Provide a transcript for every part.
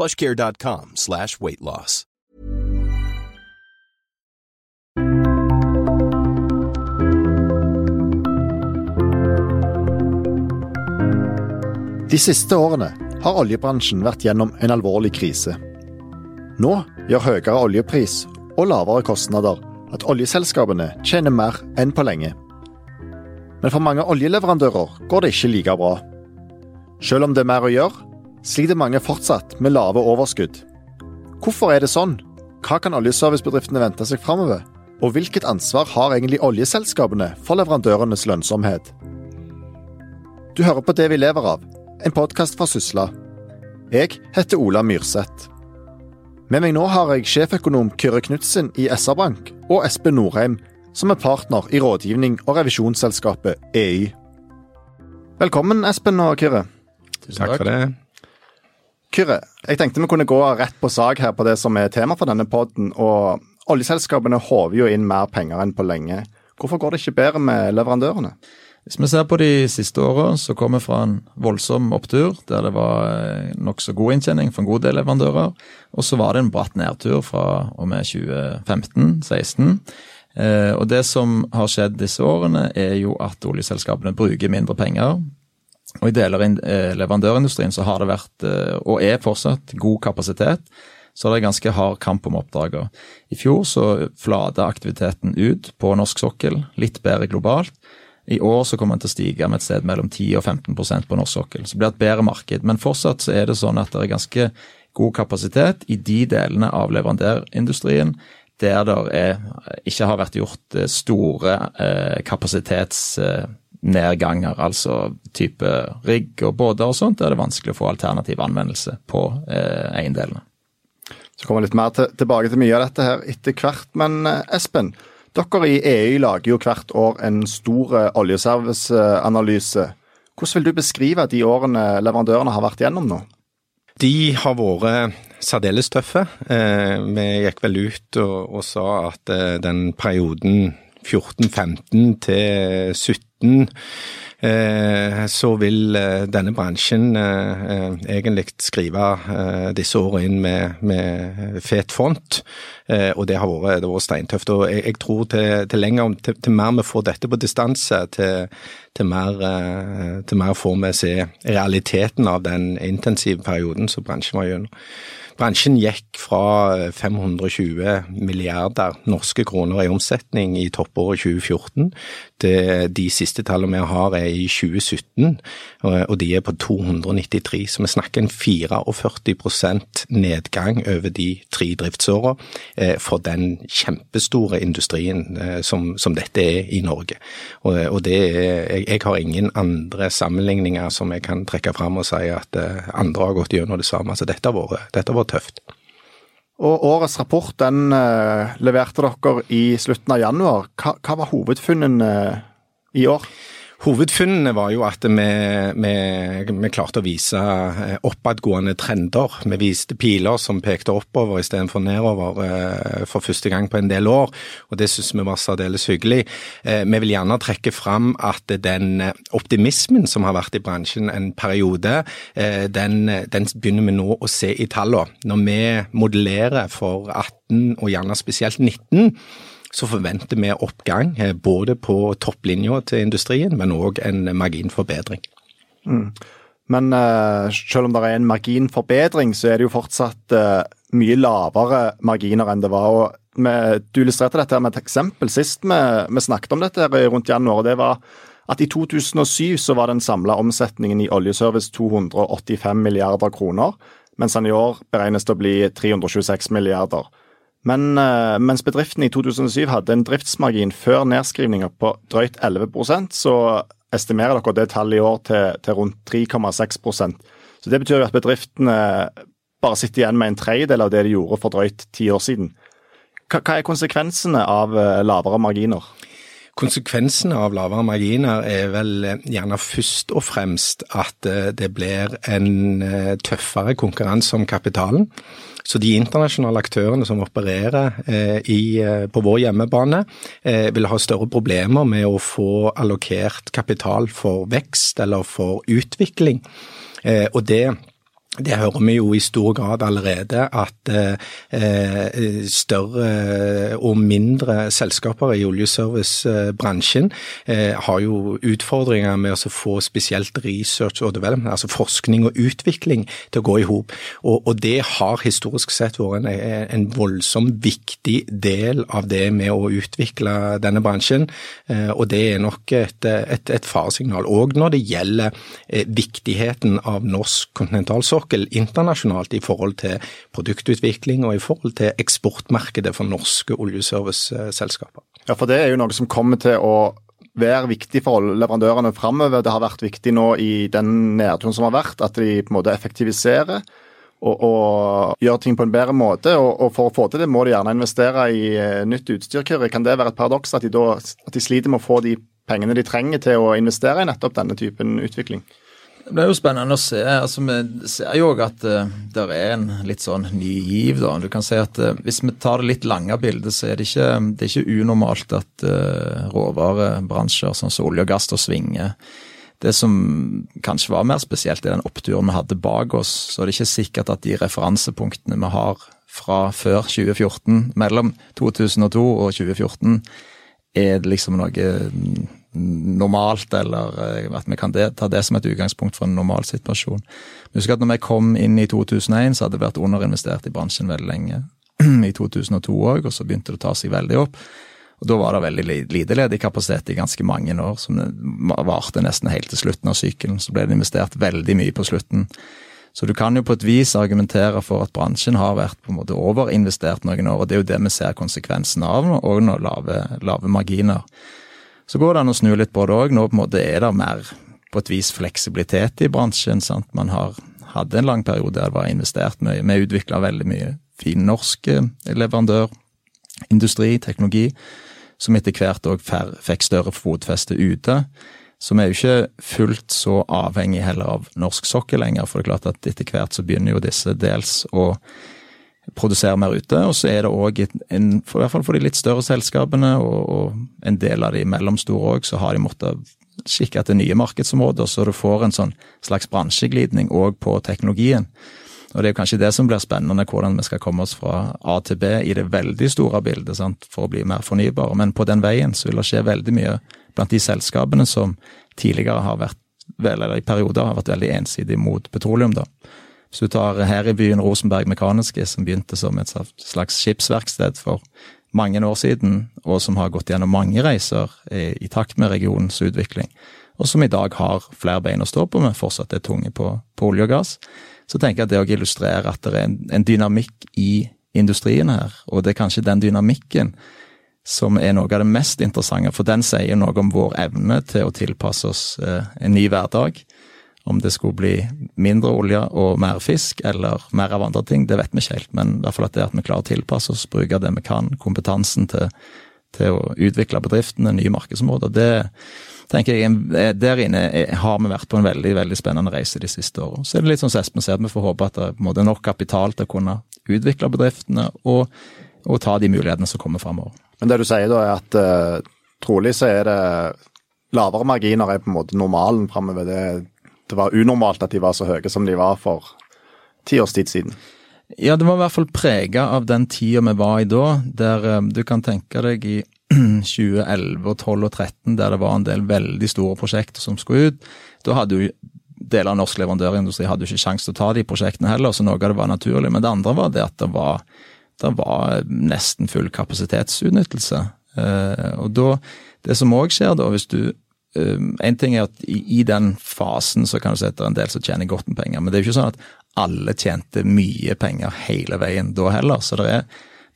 plushcare.com slash weight loss. De siste årene har oljebransjen vært gjennom en alvorlig krise. Nå gjør høyere oljepris og lavere kostnader at oljeselskapene tjener mer enn på lenge. Men for mange oljeleverandører går det ikke like bra. Selv om det er mer å gjøre, sliter mange fortsatt med lave overskudd. Hvorfor er det sånn? Hva kan oljeservicebedriftene vente seg framover? Og hvilket ansvar har egentlig oljeselskapene for leverandørenes lønnsomhet? Du hører på Det vi lever av, en podkast fra Sysla. Jeg heter Ola Myrseth. Med meg nå har jeg sjeføkonom Kyrre Knutsen i SR-Bank og Espen Norheim, som er partner i rådgivning- og revisjonsselskapet EY. Velkommen, Espen og Kyrre. Takk for det. Kyrre, jeg tenkte vi kunne gå rett på sak her på det som er tema for denne podden. og Oljeselskapene håver jo inn mer penger enn på lenge. Hvorfor går det ikke bedre med leverandørene? Hvis vi ser på de siste åra, så kom vi fra en voldsom opptur der det var nokså god inntjening for en god del leverandører. Og så var det en bratt nedtur fra og med 2015-16. Eh, og det som har skjedd disse årene, er jo at oljeselskapene bruker mindre penger. Og i deler av leverandørindustrien så har det vært, og er fortsatt, god kapasitet. Så det er ganske hard kamp om oppdragene. I fjor så flata aktiviteten ut på norsk sokkel, litt bedre globalt. I år så kommer den til å stige med et sted mellom 10 og 15% på norsk sokkel. Så det blir et bedre marked. Men fortsatt så er det sånn at det er ganske god kapasitet i de delene av leverandørindustrien der det ikke har vært gjort store eh, eh, altså type rigg og båter og sånt, der det er vanskelig å få alternativ anvendelse på eh, eiendelene. Så kommer vi litt mer til, tilbake til mye av dette her etter hvert. Men eh, Espen, dere i EU lager jo hvert år en stor eh, oljeserviceanalyse. Hvordan vil du beskrive de årene leverandørene har vært gjennom nå? De har vært særdeles tøffe. Eh, vi gikk vel ut og, og sa at den perioden 14-15 til 17 så vil denne bransjen egentlig skrive disse årene inn med, med fet font. Og det har vært, det har vært steintøft. Og jeg, jeg tror til, til lenger, til, til, mer vi får dette på distanse, til, til, mer, til mer får vi se realiteten av den intensive perioden som bransjen var gjennom. Bransjen gikk fra 520 milliarder norske kroner i omsetning i toppåret 2014 til de siste tallene vi har er i 2017, og de er på 293. Så vi snakker en 44% nedgang over de tre driftsårene for den kjempestore industrien som, som dette er i Norge. Og, og det er, jeg, har ingen andre sammenligninger som jeg kan trekke fram og si at andre har gått gjennom det samme. Så dette har vært, dette har vært tøft. Og Årets rapport den uh, leverte dere i slutten av januar. Hva, hva var hovedfunnene uh, i år? Hovedfunnene var jo at vi, vi, vi klarte å vise oppadgående trender. Vi viste piler som pekte oppover istedenfor nedover eh, for første gang på en del år, og det syns vi var særdeles hyggelig. Eh, vi vil gjerne trekke fram at den optimismen som har vært i bransjen en periode, eh, den, den begynner vi nå å se i tallene. Når vi modellerer for 18 og gjerne spesielt 19 så forventer vi oppgang både på topplinja til industrien, men òg en marginforbedring. Mm. Men uh, selv om det er en marginforbedring, så er det jo fortsatt uh, mye lavere marginer enn det var. og med, Du illustrerte dette med et eksempel sist vi, vi snakket om dette rundt januar. og det var at I 2007 så var den samla omsetningen i oljeservice 285 milliarder kroner, mens den i år beregnes til å bli 326 milliarder. Men uh, mens bedriften i 2007 hadde en driftsmargin før nedskrivninger på drøyt 11% så estimerer dere det tallet i år til, til rundt 3,6% Så Det betyr jo at bedriftene bare sitter igjen med en tredjedel av det de gjorde for drøyt ti år siden. Hva, hva er konsekvensene av uh, lavere marginer? Konsekvensene av lavere marginer er vel eh, gjerne først og fremst at det blir en tøffere konkurranse om kapitalen. Så de internasjonale aktørene som opererer eh, i, eh, på vår hjemmebane, eh, vil ha større problemer med å få allokert kapital for vekst eller for utvikling. Og det det hører vi jo i stor grad allerede, at eh, større og mindre selskaper i oljeservicebransjen eh, har jo utfordringer med å få spesielt research og development, altså forskning og utvikling, til å gå i hop. Og, og, det har historisk sett vært en, en voldsomt viktig del av det med å utvikle denne bransjen, eh, og det er nok et, et, et faresignal. Og når det gjelder eh, viktigheten av norsk kontinentalsokkel, sokkel internasjonalt i forhold til produktutvikling og i forhold til eksportmarkedet for norske oljeserviceselskaper. Ja, for det er jo noe som kommer til å være viktig for leverandørene framover. Det har vært viktig nå i den nedturen som har vært, at de på en måte effektiviserer. Og, og gjør ting på en bedre måte. Og, og, For å få til det må de gjerne investere i uh, nytt utstyr. Kan det være et paradoks at de, da, at de sliter med å få de pengene de trenger til å investere i nettopp denne typen utvikling? Det blir jo spennende å se. altså Vi ser jo òg at uh, det er en litt sånn ny giv. da. Du kan si at uh, Hvis vi tar det litt lange bildet, så er det ikke, det er ikke unormalt at uh, råvarebransjer som olje og gass og svinger. Det som kanskje var mer spesielt i den oppturen vi hadde bak oss, så er det ikke sikkert at de referansepunktene vi har fra før 2014, mellom 2002 og 2014, er liksom noe normalt, eller eh, at vi kan ta det som et utgangspunkt for en normal situasjon. Husk at når vi kom inn i 2001, så hadde det vært underinvestert i bransjen veldig lenge. I 2002 òg, og så begynte det å ta seg veldig opp. Og Da var det veldig lite ledig kapasitet i ganske mange år, som varte nesten helt til slutten av sykelen. Så ble det investert veldig mye på slutten. Så du kan jo på et vis argumentere for at bransjen har vært på en måte overinvestert noen år, og det er jo det vi ser konsekvensen av, og nå lave, lave marginer. Så går det an å snu litt på det òg. Nå på en måte er det mer på et vis fleksibilitet i bransjen. sant? Man har hadde en lang periode der det var investert mye. Vi utvikla veldig mye fin norsk leverandør, industri, teknologi, som etter hvert òg fikk større fotfeste ute. Så vi er jo ikke fullt så avhengig heller av norsk sokkel lenger, for det er klart at etter hvert så begynner jo disse dels å produsere mer ute. Og så er det òg, i hvert fall for de litt større selskapene, og, og en del av de mellomstore òg, så har de måttet kikke etter nye markedsområder, så du får en sånn slags bransjeglidning òg på teknologien. Og Det er kanskje det som blir spennende, hvordan vi skal komme oss fra A til B i det veldig store bildet sant, for å bli mer fornybare. Men på den veien så vil det skje veldig mye blant de selskapene som tidligere har vært, eller i perioder har vært veldig ensidig mot petroleum. da. Hvis du tar her i byen Rosenberg Mekaniske, som begynte som et slags skipsverksted for mange år siden, og som har gått gjennom mange reiser i, i takt med regionens utvikling, og som i dag har flere bein å stå på, men fortsatt er tunge på, på olje og gass, så tenker jeg at det òg illustrerer at det er en, en dynamikk i industrien her, og det er kanskje den dynamikken som er noe av det mest interessante, for den sier noe om vår evne til å tilpasse oss eh, en ny hverdag. Om det skulle bli mindre olje og mer fisk, eller mer av andre ting, det vet vi ikke helt. Men i hvert fall at det at vi klarer å tilpasse oss, bruke det vi kan, kompetansen til, til å utvikle bedriftene, nye markedsområder, det tenker jeg, Der inne har vi vært på en veldig veldig spennende reise de siste årene. Så er det litt sånn som Espen sier, vi får håpe at det er nok kapital til å kunne utvikle bedriftene og, og ta de mulighetene som kommer framover. Men det du sier da, er at uh, trolig så er det lavere marginer er på en måte normalen framover. Det det var unormalt at de var så høye som de var for ti års tid siden. Ja, det var i hvert fall prega av den tida vi var i da, der eh, du kan tenke deg i 2011 og 12 og 13, der det var en del veldig store prosjekter som skulle ut. Da hadde jo deler av norsk leverandørindustri hadde jo ikke sjanse til å ta de prosjektene heller, så noe av det var naturlig. Men det andre var det at det var, det var nesten full kapasitetsutnyttelse. Eh, og da, det som òg skjer da, hvis du en ting er at i, i, den fasen så kan du si at det er en del som tjener godt med penger, men det er jo ikke sånn at alle tjente mye penger hele veien da heller. Så det er,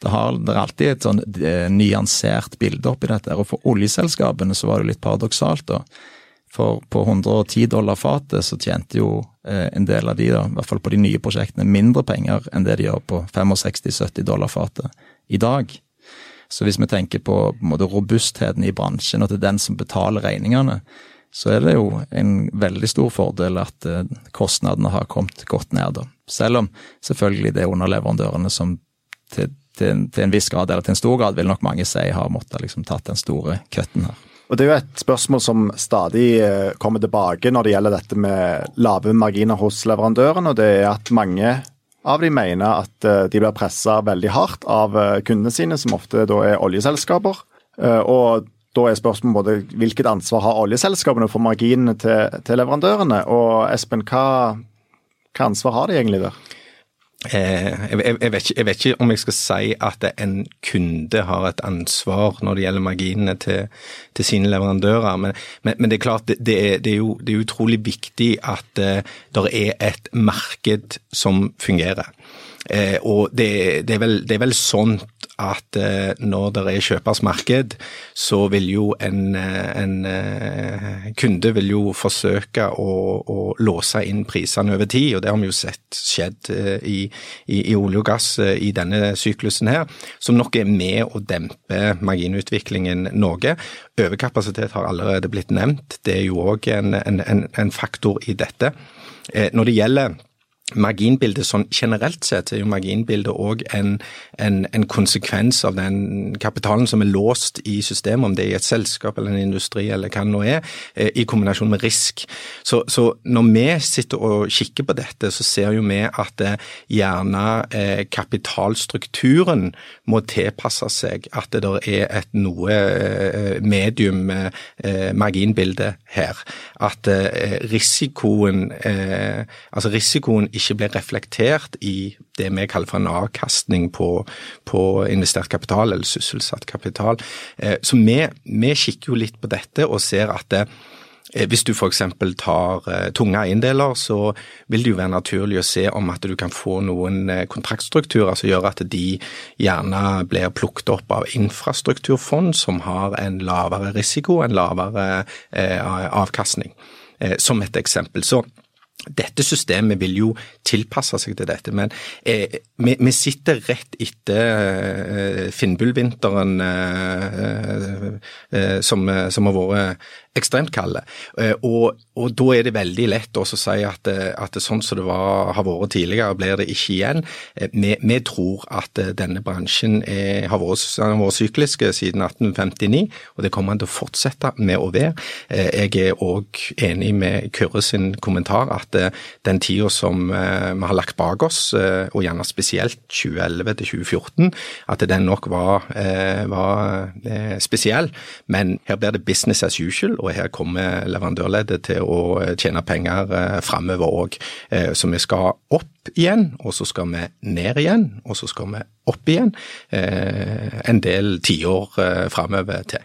det har, det er alltid et sånn eh, nyansert bilde oppi dette. Og for oljeselskapene så var det litt paradoksalt, da. For på 110 dollar fatet så tjente jo eh, en del av de, da, i hvert fall på de nye prosjektene, mindre penger enn det de gjør på 65-70 dollar fatet i dag. Så hvis vi tenker på, på robustheten i bransjen, og til den som betaler regningene, så er det jo en veldig stor fordel at eh, kostnadene har kommet godt ned. da. Selv om selvfølgelig det er underleverandørene som til, til, til, en viss grad, eller til en stor grad, vil nok mange si har måttet liksom tatt den store kutten her. Og Det er jo et spørsmål som stadig eh, kommer tilbake når det gjelder dette med lave marginer hos leverandøren, og det er at mange av de mener at eh, de blir pressa veldig hardt av eh, kundene sine, som ofte da er oljeselskaper. Og da er spørsmålet både hvilket ansvar har oljeselskapene for marginene til, til leverandørene, og Espen, hva, hva ansvar har de egentlig der? Eh, jeg, vet ikke, jeg, vet ikke, om jeg skal si at en kunde har et ansvar når det gjelder marginene til, til sine leverandører, men, men, men, det er klart det, det, er, det, er, jo det er utrolig viktig at uh, det er et marked som fungerer. Eh, og det, er vel, det, er vel, sånn at eh, når det er kjøpers marked, så vil jo en, eh, en eh, kunde vil jo forsøke å, å, låse inn prisene over tid, og det har vi jo sett skjedd i, i, i, olje og gass i denne syklusen her, som nok er med å dempe marginutviklingen noe. Overkapasitet har allerede blitt nevnt, det er jo òg en, en, en, faktor i dette. når det gjelder marginbildet sånn generelt sett er jo marginbildet òg en, en, en, konsekvens av den kapitalen som er låst i systemet, om det er i et selskap eller en industri eller hva det nå er, eh, i kombinasjon med risk. Så, så, når vi sitter og kikker på dette, så ser jo vi at eh, gjerne eh, kapitalstrukturen må tilpasse seg at det der er et noe medium marginbilde her. At risikoen, altså risikoen ikke blir reflektert i det vi kaller for en avkastning på, på investert kapital, eller sysselsatt kapital. Eh, så vi, vi, kikker jo litt på dette og ser at det, eh, hvis du f.eks. tar tunge eiendeler, så vil det jo være naturlig å se om at du kan få noen kontraktstrukturer som gjør at de gjerne blir plukket opp av infrastrukturfond som har en lavere risiko, en lavere avkastning, som et eksempel. Så dette systemet vil jo tilpasse seg til dette, men eh, vi, vi, sitter rett etter eh, Finnbullvinteren eh, eh som, som, har vært ekstremt kalde. Eh, og, og, da er det veldig lett å si at, eh, at sånn som det var, har vært tidligere, blir det ikke igjen. Eh, vi, vi tror at denne bransjen er, har vært, vært syklisk siden 1859, og det kommer den til å fortsette med å være. Jeg er òg enig med Kyrre sin kommentar at den tida som vi har lagt bak oss, og gjerne spesielt 2011 til 2014, at den nok var, var spesiell. Men her blir det business as usual og her kommer leverandørleddet til å eh, tjene penger eh, framover òg. Eh, så vi skal opp igjen, og så skal vi ned igjen, og så skal vi opp igjen en del tiår framover til.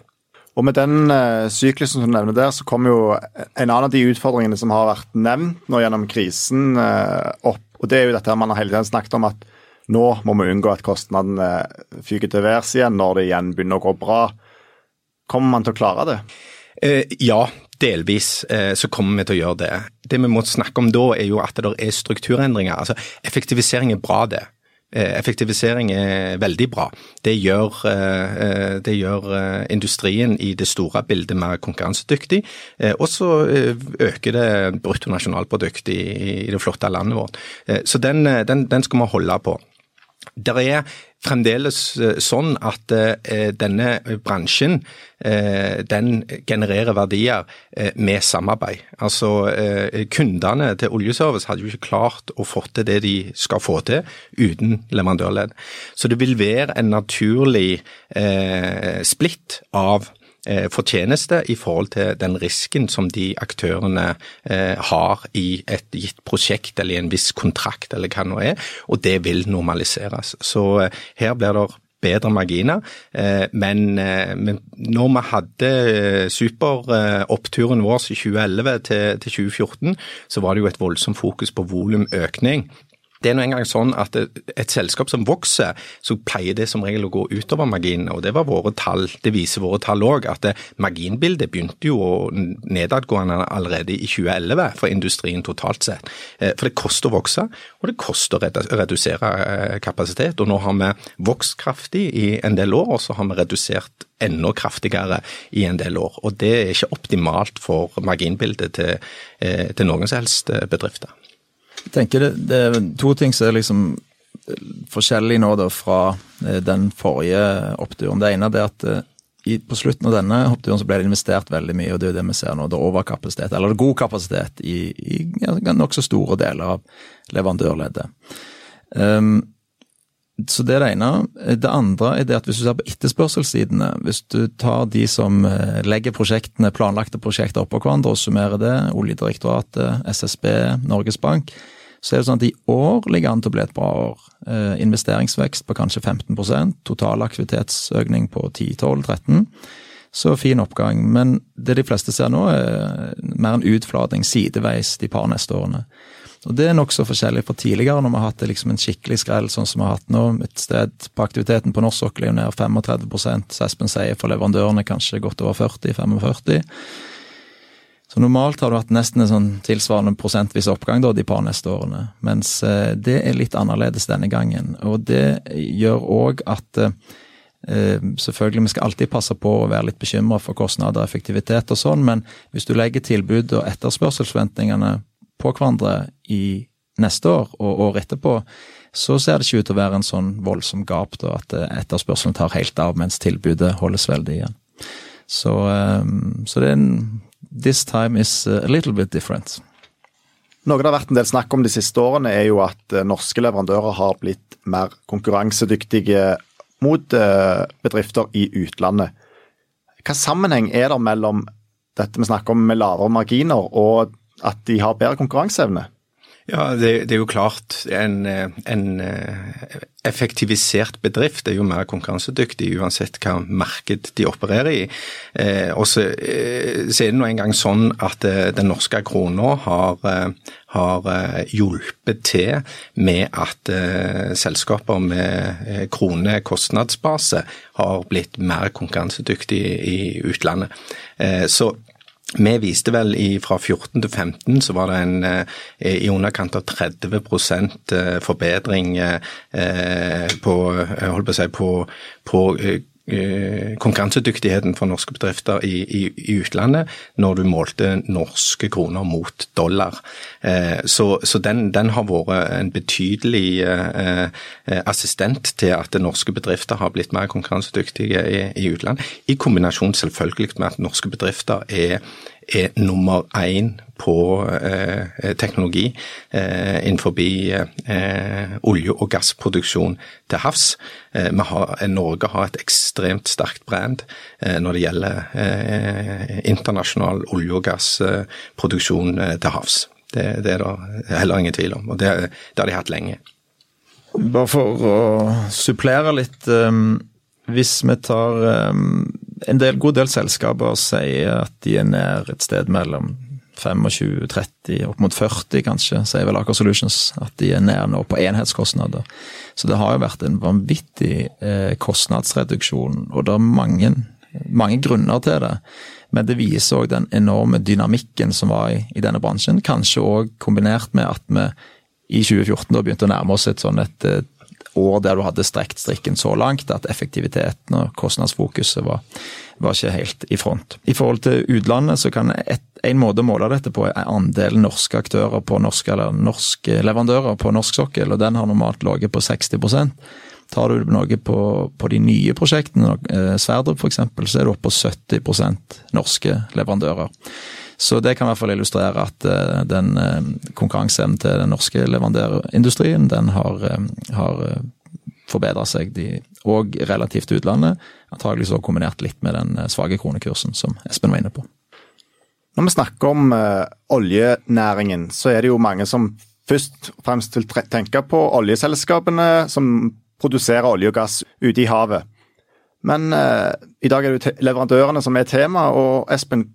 Og Med den syklusen som du nevner der, så kommer jo en annen av de utfordringene som har vært nevnt nå gjennom krisen opp. og Det er jo dette man har hele tiden snakket om at nå må vi unngå at kostnadene fyker til værs igjen når det igjen begynner å gå bra. Kommer man til å klare det? Eh, ja, delvis eh, så kommer vi til å gjøre det. Det vi må snakke om da, er jo at det er strukturendringer. Altså, Effektivisering er bra, det. Eh, effektivisering er veldig bra. Det gjør, det gjør, industrien i det store bildet mer konkurransedyktig. Og så øker det bruttonasjonalprodukt i, det flotte landet vårt. Så den, den, den skal vi holde på. Det er fremdeles eh, sånn at eh, denne bransjen eh, den genererer verdier med samarbeid. Altså Kundene til oljeservice hadde jo ikke klart å få til det de skal få til uten leverandørledd. Så det vil være en naturlig splitt av fortjeneste i forhold til den risken som de aktørene har i et gitt prosjekt eller i en viss kontrakt eller hva det nå er, og det vil normaliseres. Så her blir det bedre marginer. Men, men når vi hadde superoppturen vår i 2011 til, til 2014, så var det jo et voldsomt fokus på volumøkning. Det er nå engang sånn at et selskap som vokser, så pleier det som regel å gå utover marginene. og Det var våre tall, det viser våre tall òg. At marginbildet begynte jo nedadgående allerede i 2011 for industrien totalt sett. Eh, for det koster å vokse, og det koster å redusere eh, kapasitet. Og nå har vi vokst kraftig i en del år, og så har vi redusert enda kraftigere i en del år. Og det er ikke optimalt for marginbildet til, eh, til noen som helst bedrifter. Jeg tenker det, det, er to ting som er liksom forskjellig nå da fra eh, den forrige oppturen. Det ene er at eh, i, på slutten av denne oppturen så ble det investert veldig mye, og det er jo det vi ser nå. Det er overkapasitet, eller god kapasitet, i, i ja, nokså store deler av leverandørleddet. Um, så det er det ene. Det andre er det at hvis du ser på etterspørselssidene, hvis du tar de som eh, legger prosjektene, planlagte prosjekter oppå hverandre og summerer det, Oljedirektoratet, SSB, Norges Bank, så er det sånn at i år ligger an til å bli et bra år. Eh, investeringsvekst på kanskje 15% total aktivitetsøkning på 10-12-13. Så fin oppgang. Men det de fleste ser nå, er mer en utflating sideveis de par neste årene. Og Det er nokså forskjellig fra tidligere, når vi har hatt liksom en skikkelig skrell sånn som vi har hatt nå. Et sted på aktiviteten på norsk sokkel er jo ned 35% så Espen sier for leverandørene kanskje godt over 40-45 Så normalt har det vært nesten en sånn tilsvarende prosentvis oppgang da, de par neste årene. Mens eh, det er litt annerledes denne gangen. Og det gjør òg at eh, Selvfølgelig, vi skal alltid passe på å være litt bekymra for kostnader og effektivitet og sånn, men hvis du legger tilbud og etterspørselsforventningene på hverandre i neste år og året etterpå, så ser det ikke ut til å være en sånn voldsom gap, da, at eh, etterspørselen tar helt av mens tilbudet holdes veldig igjen. Så, um, så det er en This time is a little bit different. Noe det har vært en del snakk om de siste årene, er jo at eh, norske leverandører har blitt mer konkurransedyktige mot bedrifter i utlandet. Hva sammenheng er det mellom dette vi snakker om med lavere marginer, og at de har bedre konkurranseevne? Ja, det, det, er jo klart. En, en, effektivisert bedrift er jo mer konkurransedyktig uansett hva marked de opererer i. Eh, og så, eh, så, er det nå engang sånn at eh, den norske krona har, eh, har eh, hjulpet til med at eh, selskaper med krone-kostnadsbase har blitt mer konkurransedyktige i utlandet. så vi viste vel fra 14 til 15 så var det en eh, i underkant av 30 eh, forbedring eh, på, holdt på, å si, på, på konkurransedyktigheten for norske bedrifter i, i, i, utlandet når du målte norske kroner mot dollar. Eh, så, så den, den, har vært en betydelig eh, assistent til at norske bedrifter har blitt mer konkurransedyktige i, i utlandet. I kombinasjon selvfølgelig med at norske bedrifter er er nummer én på eh, teknologi eh, innenfor eh, olje- og gassproduksjon til havs. Eh, har, Norge har et ekstremt sterkt brand eh, når det gjelder eh, internasjonal olje- og gassproduksjon til havs. Det, det, er det heller ingen tvil om, og det, det har de hatt lenge. Bare for å supplere litt. Hvis vi tar en del, god del selskaper sier at de er nær et sted mellom 25, 30, opp mot 40 kanskje, sier vel Aker Solutions. At de er nær nå på enhetskostnader. Så det har jo vært en vanvittig eh, kostnadsreduksjon, og det er mange, mange grunner til det. Men det viser òg den enorme dynamikken som var i, i denne bransjen. Kanskje òg kombinert med at vi i 2014 da begynte å nærme oss et sånn et år der du hadde strekt strikken så langt at effektiviteten og kostnadsfokuset var, var ikke helt i front. I forhold til utlandet så kan et, en måte å måle dette på er andelen norske aktører på norske, eller norske leverandører på norsk sokkel, og den har normalt ligget på 60% Tar du noe på, på de nye prosjektene, eh, Sverdrup f.eks., så er du oppe på 70% norske leverandører. Så det kan i hvert fall illustrere at uh, den uh, konkurranseevnen til den norske leverandørindustrien, den har, uh, har forbedra seg, de, òg relativt til utlandet. Antagelig så kombinert litt med den svake kronekursen som Espen var inne på. Når vi snakker om uh, oljenæringen, så er det jo mange som først og fremst vil tenke på oljeselskapene som produserer olje og gass ute i havet. Men uh, i dag er det jo leverandørene som er tema, og Espen,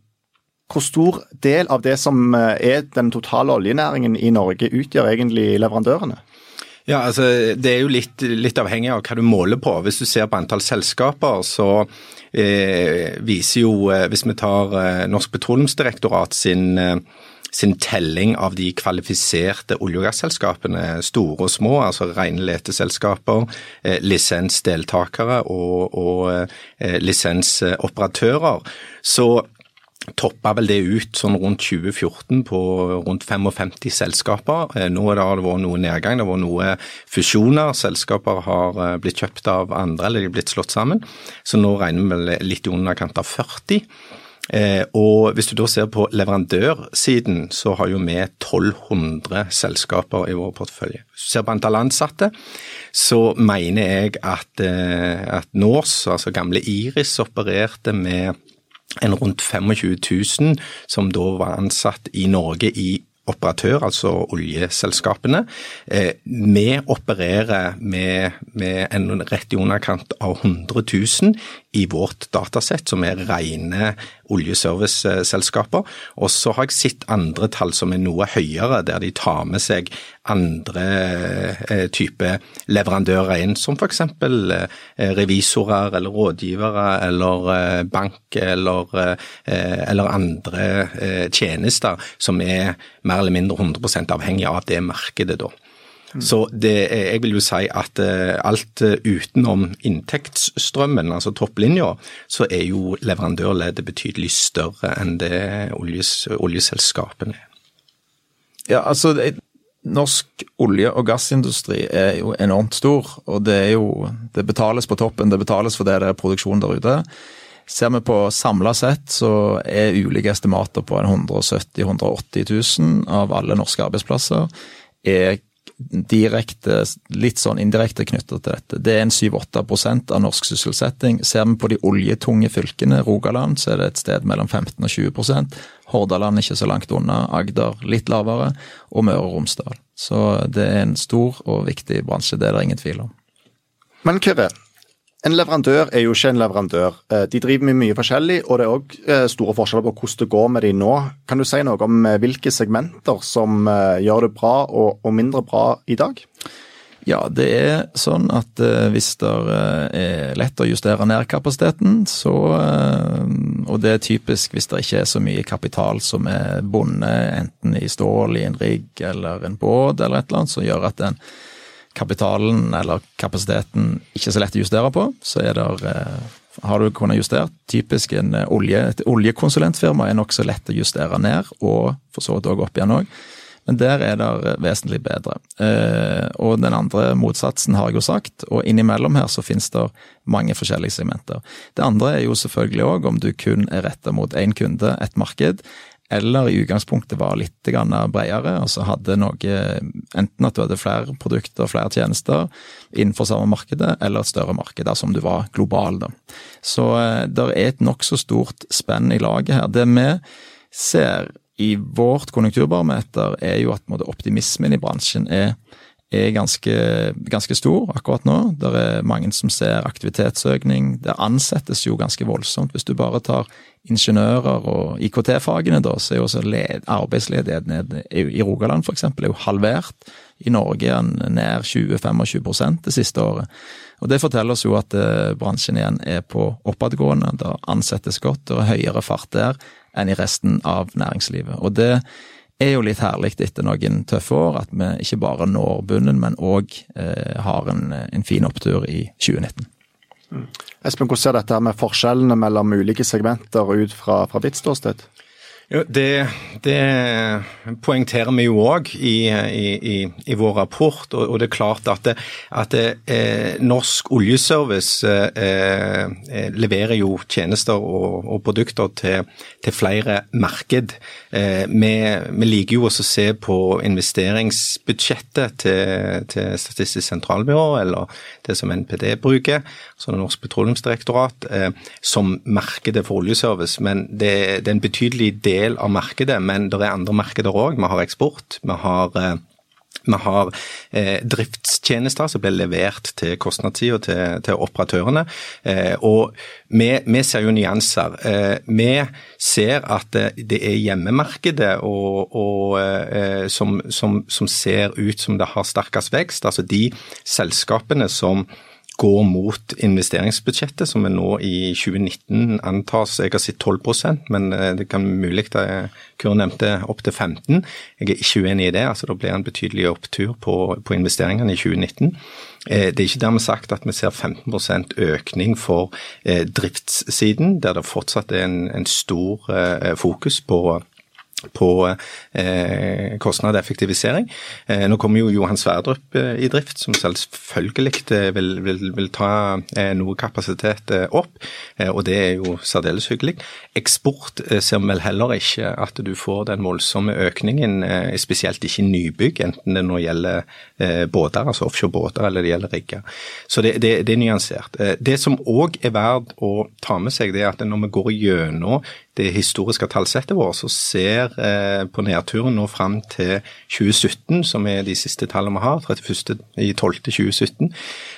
hvor stor del av det som uh, er den totale oljenæringen i Norge, utgjør egentlig leverandørene? Ja, altså Det er jo litt, litt, avhengig av hva du måler på. Hvis du ser på antall selskaper, så eh, viser jo, eh, hvis vi tar eh, Norsk Petroleumsdirektorat sin, eh, sin telling av de kvalifiserte olje- og gasselskapene, store og små, altså rene leteselskaper, eh, lisensdeltakere og, og eh, lisensoperatører, så toppa vel det ut sånn rundt 2014 på rundt 55 selskaper. Eh, nå har det vært noe nedgang, det har vært noe fusjoner. Selskaper har eh, blitt kjøpt av andre eller de har blitt slått sammen. Så nå regner vi vel litt i underkant av 40. Eh, og hvis du da ser på leverandørsiden, så har jo vi 1200 selskaper i vår portefølje. Hvis du ser på antall ansatte, så mener jeg at, at Nors, altså gamle Iris, opererte med en rundt 25 000 som da var ansatt i Norge i operatør, altså oljeselskapene. Eh, vi opererer med, med en rett i underkant av 100 000 i vårt datasett, som er rene oljeserviceselskaper. Og så har jeg sett andre tall som er noe høyere, der de tar med seg andre eh, type leverandører inn, som f.eks. Eh, revisorer eller rådgivere eller eh, bank eller, eller andre tjenester som er mer eller mindre 100% avhengig av det markedet. da. Så det, jeg vil jo si at eh, alt eh, utenom inntektsstrømmen, altså topplinja, så er jo leverandørleddet betydelig større enn det oljes, oljeselskapene er. Ja, altså norsk olje- og gassindustri er jo enormt stor, og det er jo Det betales på toppen, det betales fordi det er produksjon der ute. Ser vi på samla sett, så er ulike estimater på 170 000-180 000 av alle norske arbeidsplasser er direkte, litt sånn indirekte knyttet til dette. Det er en 7-8 av norsk sysselsetting. Ser vi på de oljetunge fylkene, Rogaland, så er det et sted mellom 15 og 20% Hordaland ikke så langt unna, Agder litt lavere, og Møre og Romsdal. Så det er en stor og viktig bransje, det er det ingen tvil om. Men Kyrre, en leverandør er jo ikke en leverandør. Eh, de driver med mye forskjellig, og det er òg eh, store forskjeller på hvordan det går med de nå. Kan du si noe om eh, hvilke segmenter som gjør det bra og mindre bra i dag? Ja, det er sånn at hvis det er lett å justere ned kapasiteten, så Og det er typisk hvis det ikke er så mye kapital som er bundet enten i stål, i en rigg eller en båt eller et eller annet, som gjør at en kapitalen eller kapasiteten ikke så lett å justere på, så er det eh, har du kunnet justere. Typisk en eh, olje, et oljekonsulentfirma er nokså lett å justere ned, og for så vidt òg opp igjen òg. Men der er det eh, vesentlig bedre. Og den andre motsatsen har jeg jo sagt, og innimellom her så finnes det mange forskjellige segmenter. Det andre er jo selvfølgelig òg om du kun er retta mot én kunde, et marked, eller i utgangspunktet var litt bredere, altså hadde noe Enten at du hadde flere produkter, flere tjenester innenfor samme markedet, eller et større marked, altså om du var global, da. Så eh, det er et nokså stort spenn i laget her. Det vi ser i vårt konjunkturbarometer, er jo at optimismen i bransjen er er ganske, ganske, stor akkurat nå. Det er mange som ser aktivitetsøkning. Det ansettes jo ganske voldsomt. Hvis du bare tar ingeniører og IKT-fagene, da, så er jo også arbeidsledigheten i Rogaland f.eks. er jo halvert. I Norge er den ned 20-25 det siste året. Og Det forteller oss jo at eh, bransjen igjen er på oppadgående. Det ansettes godt, er høyere fart der enn i resten av næringslivet. Og det er jo litt herlig etter noen tøffe år at vi ikke bare når bunnen, men òg eh, har en, en, fin opptur i 2019. Mm. Espen, hvordan ser dette med forskjellene mellom ulike segmenter ut fra, fra ditt ståsted? Det, det, poengterer vi jo òg i, i, i, vår rapport. Og, det er klart at, det, at det, eh, norsk oljeservice eh, eh, leverer jo tjenester og, og produkter til, til, flere marked. Eh, vi, vi, liker jo også å se på investeringsbudsjettet til, til Statistisk sentralbyrå, eller det som NPD bruker, altså Norsk petroleumsdirektorat, eh, som markedet for oljeservice. Men det, det er en betydelig del del av markedet, men det er andre markeder òg. Vi har eksport. vi har eh, vi har eh, driftstjenester som blir levert til kostnadssida til, til, operatørene. Eh, og vi, vi, ser jo nyanser. Eh, vi ser at det er hjemmemarkedet og, og, eh, som, som, som, ser ut som det har sterkest vekst. Altså de selskapene som går mot investeringsbudsjettet, som er nå i 2019 antas Jeg har sett 12% men eh, det kan mulig da Kuren nevnte opptil 15 Jeg er ikke uenig i det. altså Det blir en betydelig opptur på, på investeringene i 2019. Eh, det er ikke dermed sagt at vi ser 15 økning for eh, driftssiden, der det fortsatt er en, en stor fokus på på eh, kostnad og effektivisering. Eh, nå kommer jo Johan Sverdrup eh, i drift, som selvfølgelig eh, vil, vil, vil ta eh, noe kapasitet eh, opp, og det er jo særdeles hyggelig. Eksport ser vi vel heller ikke at du får den voldsomme økningen, spesielt ikke i nybygg, enten det nå gjelder båter, altså offshorebåter, eller det gjelder rigger. Så det, det, det er nyansert. Det som òg er verdt å ta med seg, det er at når vi går gjennom det historiske tallsettet vårt, så ser eh, på nedturen nå fram til 2017, som er de siste tallene vi har, 31.12.2017,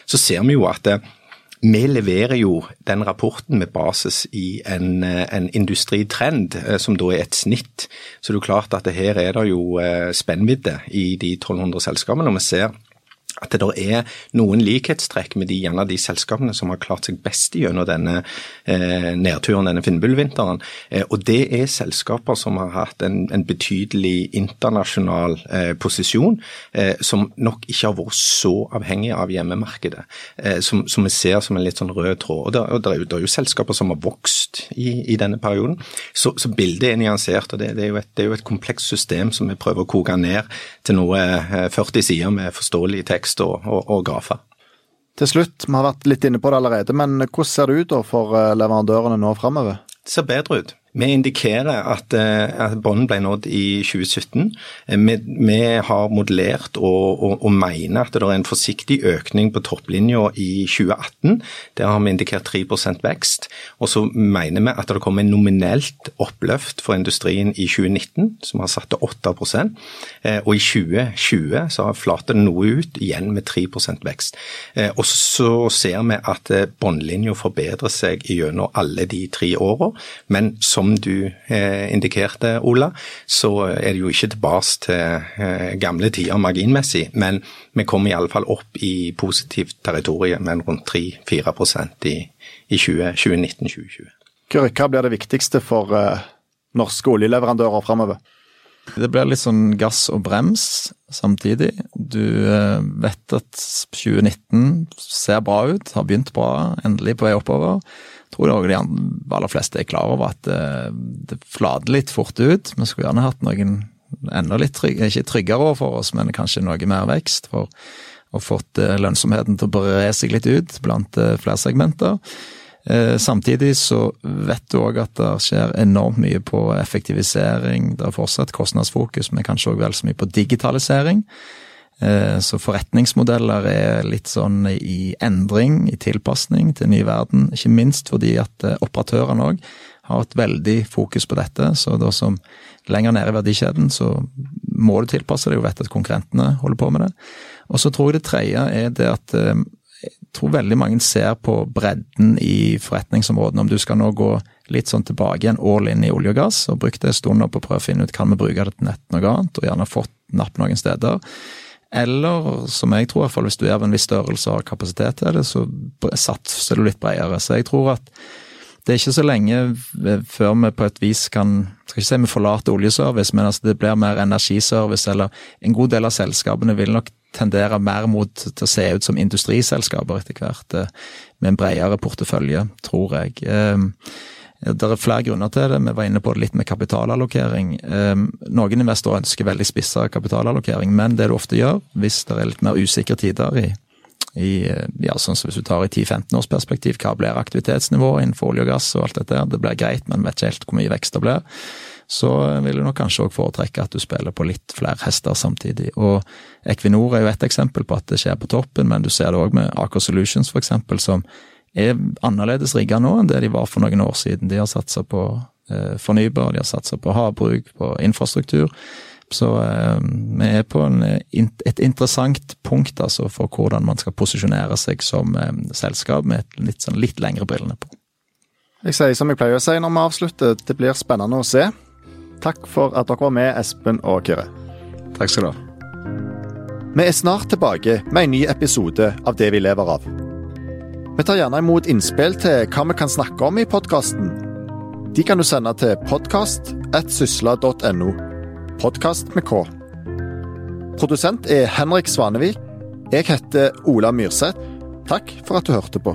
så ser vi jo at eh, vi leverer jo den rapporten med basis i en, eh, en industritrend, eh, som da er et snitt. Så det er jo klart at her er det jo eh, spennvidde i de 1200 selskapene. og vi ser at det er noen likhetstrekk med de, gjerne de selskapene som har klart seg best gjennom denne eh, nedturen, denne Finnbull-vinteren. Eh, og det er selskaper som har hatt en, en betydelig internasjonal eh, posisjon, eh, som nok ikke har vært så avhengig av hjemmemarkedet, eh, som, som, vi ser som en litt sånn rød tråd. Og det, og det, er, jo, det er, jo, selskaper som har vokst i, i denne perioden. Så, så, bildet er nyansert, og det, det, er et, det, er jo et, komplekst system som vi prøver å koke ned til noe 40 eh, sider med forståelig tekst og, og, og grafer. Til slutt, vi har vært litt inne på det allerede, men hvordan ser det ut for eh, leverandørene nå framover? Det ser bedre ut. Vi indikerer at, eh, at bånden ble nådd i 2017. Eh, vi, vi har modellert og, og, og, mener at det er en forsiktig økning på topplinja i 2018. Der har vi indikert 3% vekst. Og så mener vi at det kommer en nominelt oppløft for industrien i 2019, som har satt til 8 eh, Og i 2020 så har det noe ut, igjen med 3% vekst. Og så ser vi at båndlinja forbedrer seg gjennom alle de tre åra, men som som du eh, indikerte, Ola, så er det jo ikke tilbake til eh, gamle tider marginmessig, men vi kommer iallfall opp i positivt territorium med rundt 3-4% i, i 2019-2020. Hva blir det viktigste for uh, norske oljeleverandører framover? Det blir litt sånn gass og brems samtidig. Du uh, vet at 2019 ser bra ut, har begynt bra, endelig på vei oppover tror òg de aller fleste er klar over at eh, det, det flater litt fort ut. Vi skulle gjerne hatt noen enda litt trygg, ikke tryggere for oss, men kanskje noe mer vekst. for og fått eh, lønnsomheten til å bre seg litt ut blant eh, flere segmenter. Samtidig så vet du òg at det skjer enormt mye på effektivisering. Det er fortsatt kostnadsfokus, men kanskje òg vel så mye på digitalisering. Eh, så forretningsmodeller er litt sånn i endring, i tilpasning til ny verden. Ikke minst fordi at eh, operatørene òg har et veldig fokus på dette. Så da som lenger nede i verdikjeden, så må du tilpasse deg og vet at konkurrentene holder på med det. Og så tror jeg det tredje er det at eh, tror veldig mange ser på bredden i forretningsområdene. Om du skal nå gå litt sånn tilbake igjen all in i olje og gass, og brukt en stund på å prøve å finne ut kan vi bruke det til nett noe annet, og gjerne fått napp noen steder eller, som jeg tror, i hvert fall hvis du er av en viss størrelse og har kapasitet til det, så satser du litt bredere. Så jeg tror at det er ikke så lenge før vi på et vis kan Skal ikke si vi forlater oljeservice, men altså det blir mer energiservice, eller en god del av selskapene vil nok tendere mer mot til å se ut som industriselskaper etter hvert, eh, med en bredere portefølje, tror jeg. Ehm, Det er flere grunner til det. Vi var inne på det litt med kapitalallokering. Noen investorer ønsker veldig spissa kapitalallokering, men det du ofte gjør, hvis det er litt mer usikre tider i, i ja, sånn som hvis du tar i 10-15 års perspektiv, hva blir aktivitetsnivået innenfor olje og gass og alt dette, det blir greit, men vet ikke helt hvor mye vekst det blir så vil du nok kanskje òg foretrekke at du spiller på litt flere hester samtidig. Og Equinor er jo et eksempel på at det skjer på toppen, men du ser det òg med Aker Solutions f.eks., som er annerledes rigga nå enn det de var for noen år siden. De har satsa på eh, fornybar, de har satsa på havbruk, på infrastruktur. Så eh, vi er på en, et interessant punkt altså, for hvordan man skal posisjonere seg som eh, selskap med et litt, sånn, litt lengre brillene på. Jeg sier som jeg pleier å si når vi avslutter, det blir spennende å se. Takk for at dere var med, Espen og Kyrre. Takk skal du ha. Vi er snart tilbake med en ny episode av Det vi lever av. Vi tar gjerne imot innspill til hva vi kan snakke om i podkasten. De kan du sende til podkast.sysla.no. Podkast med K. Produsent er Henrik Svanevik. Jeg heter Ola Myrseth. Takk for at du hørte på.